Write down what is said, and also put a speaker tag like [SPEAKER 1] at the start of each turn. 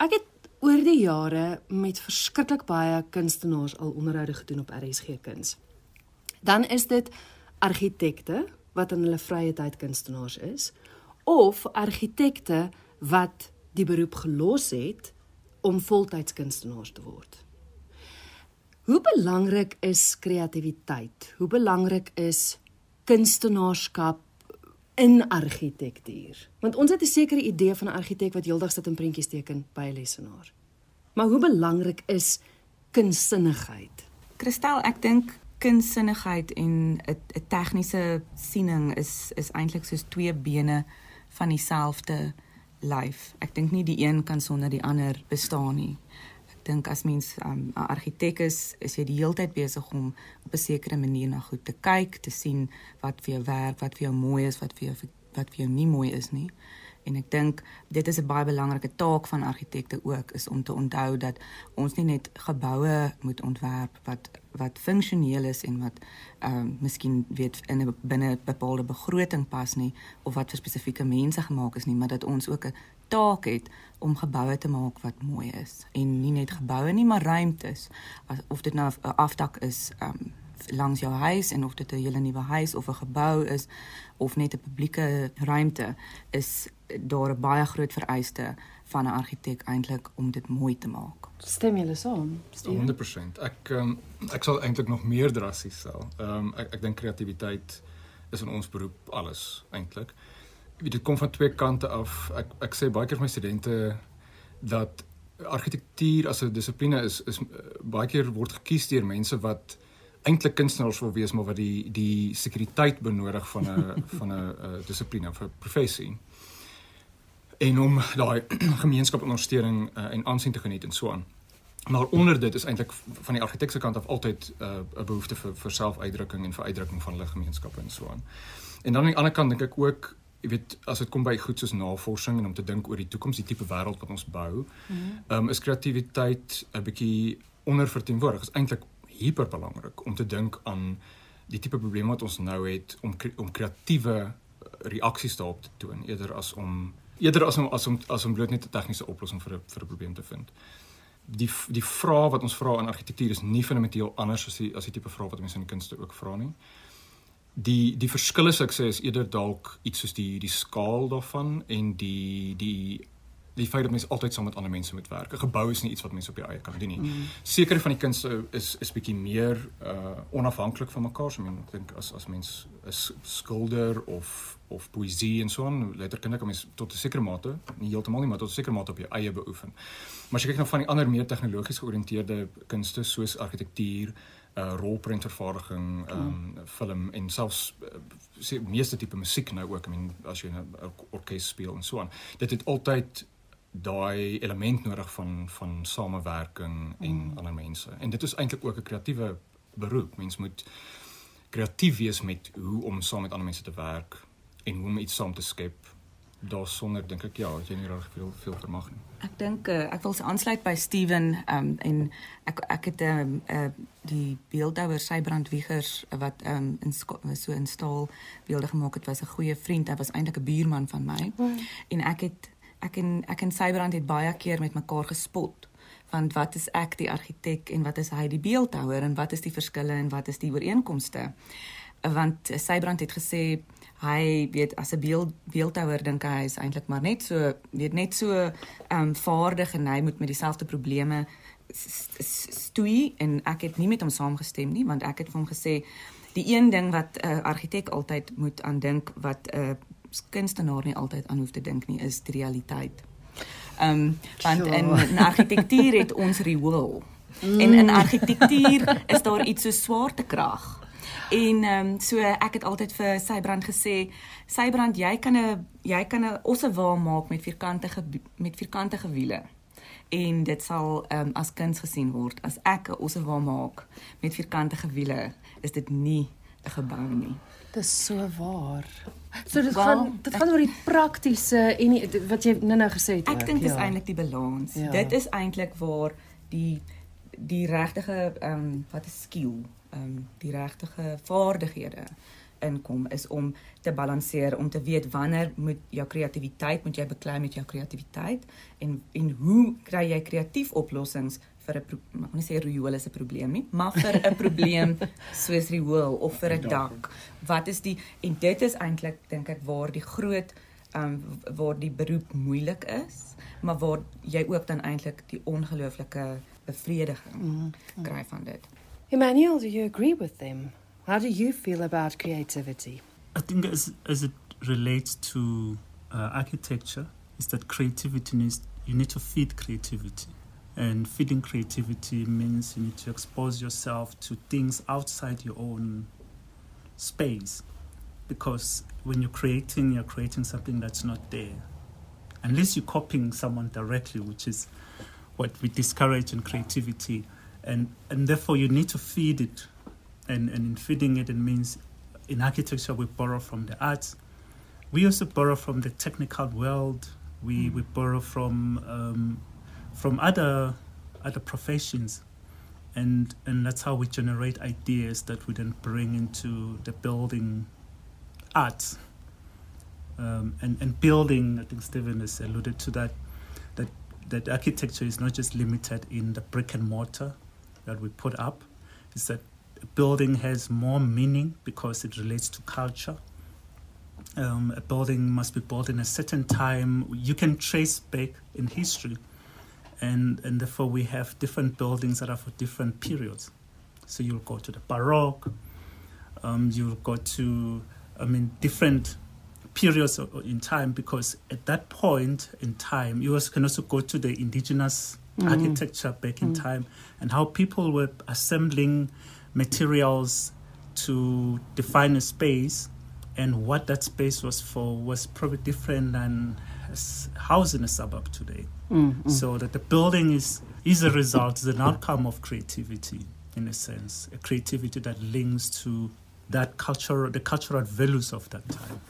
[SPEAKER 1] Ek het oor die jare met verskriklik baie kunstenaars al onderhoude gedoen op RSG Kuns. Dan is dit argitekte wat in hulle vrye tyd kunstenaars is of argitekte wat die beroep gelos het om voltyds kunstenaars te word. Hoe belangrik is kreatiwiteit? Hoe belangrik is kunstenaarskap in argitektuur? Want ons het 'n sekere idee van 'n argitek wat heeldag sit en prentjies teken by 'n lesenaar. Maar hoe belangrik is kunsinnigheid?
[SPEAKER 2] Christel, ek dink kunsinnigheid en 'n 'n tegniese siening is is eintlik soos twee bene van dieselfde lyf. Ek dink nie die een kan sonder die ander bestaan nie dink as mens um, 'n um, argitek is, is jy die hele tyd besig om op 'n sekere manier na goed te kyk, te sien wat vir jou werk, wat vir jou mooi is, wat vir jou wat vir jou nie mooi is nie. En ek dink dit is 'n baie belangrike taak van argitekte ook is om te onthou dat ons nie net geboue moet ontwerp wat wat funksioneel is en wat ehm um, miskien weet in 'n binne 'n bepaalde begroting pas nie of wat vir spesifieke mense gemaak is nie, maar dat ons ook 'n taak het om geboue te maak wat mooi is en nie net geboue nie, maar ruimtes. Of dit nou 'n afdak is ehm um, langs jou huis en of dit 'n hele nuwe huis of 'n gebou is of net 'n publieke ruimte is daar 'n baie groot vereiste van 'n argitek eintlik om dit mooi te maak.
[SPEAKER 1] Stem julle saam?
[SPEAKER 3] 100%. Ek um, ek sal eintlik nog meer drassies stel. Ehm um, ek ek dink kreatiwiteit is in ons beroep alles eintlik. Dit kom van twee kante af. Ek ek sê baie keer vir my studente dat argitektuur as 'n dissipline is is uh, baie keer word gekies deur mense wat eintlik kunstenaars wil wees maar wat die die sekuriteit benodig van 'n van 'n uh, dissipline of 'n professie en om daai gemeenskap ondersteuning uh, en aansien te geniet en so aan. Maar onder dit is eintlik van die argitekse kant af altyd uh, 'n uh, behoefte vir vir selfuitdrukking en vir uitdrukking van hulle gemeenskappe en so aan. En dan aan die ander kant dink ek ook jy weet as dit kom by goed soos navorsing en om te dink oor die toekoms, die tipe wêreld wat ons bou, mm um, is kreatiwiteit 'n bietjie onderverteenwoordig. Dit is eintlik hiper belangrik om te dink aan die tipe probleme wat ons nou het om om kreatiewe reaksies daarop te toon eerder as om eerder as om as om as om bloot net 'n tegniese oplossing vir 'n vir 'n probleem te vind. Die die vrae wat ons vra in argitektuur is nie fundamenteel anders as die as die tipe vrae wat mense in kunste ook vra nie. Die die verskille sê is eerder dalk iets soos die die skaal daarvan en die die die feit dat mense altyd saam met ander mense moet werk. 'n Gebou is nie iets wat mense op jou eie kan doen nie. Mm. Sekere van die kunste is is bietjie meer uh onafhanklik van mekaar. So ek dink as as mens 'n skilder of of poësie en so aan, letterkunde kan mens tot 'n sekere mate, nie heeltemal nie, maar tot 'n sekere mate op jou eie beoefen. Maar as jy kyk na van die ander meer tegnologies georiënteerde kunste soos argitektuur, uh rolprentvervaardiging, ehm um, film en selfs uh, meeste tipe musiek nou ook, I mean as jy 'n orkes speel en so aan. Dit het altyd daai element nodig van van samewerking en mm. ander mense. En dit is eintlik ook 'n kreatiewe beroep. Mens moet kreatief wees met hoe om saam met ander mense te werk en hoe om iets saam te skep. Daarsonder dink ek ja, jy nie reg veel veel vermag nie.
[SPEAKER 2] Ek dink uh, ek wil se aansluit by Steven um, en ek ek het um, uh, die beeldhouer Sybrand Wiegers wat um, in so in staal beelde gemaak het was 'n goeie vriend. Hy was eintlik 'n buurman van my. Mm. En ek het ek en ek en Sybrand het baie keer met mekaar gespot van wat is ek die argitek en wat is hy die beeldhouer en wat is die verskille en wat is die ooreenkomste? Want Sybrand het gesê hy weet as 'n beeld beeldhouer dink hy is eintlik maar net so weet net so ehm um, vaardig en hy moet met dieselfde probleme stoei. En ek het nie met hom saamgestem nie want ek het vir hom gesê die een ding wat 'n uh, argitek altyd moet aan dink wat 'n uh, kunstenaar nie altyd aan hoef te dink nie is die realiteit. Ehm um, want in, in argitektuur het ons riool. Mm. En in argitektuur is daar iets so swaartekrag. En ehm um, so ek het altyd vir Sybrand gesê, Sybrand, jy kan 'n jy kan 'n ossewa maak met vierkante met vierkante wiele. En dit sal ehm um, as kuns gesien word. As ek 'n ossewa maak met vierkante wiele, is dit nie gebou nie.
[SPEAKER 1] Dis so waar. So dit well, gaan dit gaan oor die praktiese en die, wat jy nou nou gesê het.
[SPEAKER 2] Ek dink dis ja. eintlik die balans. Ja. Dit is eintlik waar die die regtige ehm um, wat is skill, ehm um, die regtige vaardighede inkom is om te balanseer om te weet wanneer moet jou kreatiwiteit moet jy beklei met jou kreatiwiteit en en hoe kry jy kreatief oplossings vir 'n mag nie sê riool is 'n probleem nie, maar vir 'n probleem soos riool of vir 'n dak. Wat is die en dit is eintlik dink ek waar die groot um waar die beroep moeilik is, maar waar jy ook dan eintlik die ongelooflike bevrediging mm -hmm. kry van dit.
[SPEAKER 1] Emmanuel, do you agree with them? How do you feel about creativity?
[SPEAKER 4] I think as as it relates to uh, architecture, is that creativity needs you need to feed creativity. And feeding creativity means you need to expose yourself to things outside your own space. Because when you're creating, you're creating something that's not there. Unless you're copying someone directly, which is what we discourage in creativity. And, and therefore, you need to feed it. And, and in feeding it, it means in architecture, we borrow from the arts. We also borrow from the technical world. We, mm. we borrow from um, from other other professions. And and that's how we generate ideas that we then bring into the building arts. Um, and and building I think Stephen has alluded to that that that architecture is not just limited in the brick and mortar that we put up. Is that a building has more meaning because it relates to culture. Um, a building must be built in a certain time. You can trace back in history and and therefore we have different buildings that are for different periods. So you'll go to the Baroque, um, you'll go to I mean different periods in time because at that point in time you also can also go to the indigenous mm. architecture back in mm. time and how people were assembling materials to define a space and what that space was for was probably different than house in a suburb today. Mm-hmm. So that the building is is a result, is an outcome of creativity in a sense, a creativity that links to that culture, the cultural values of that time.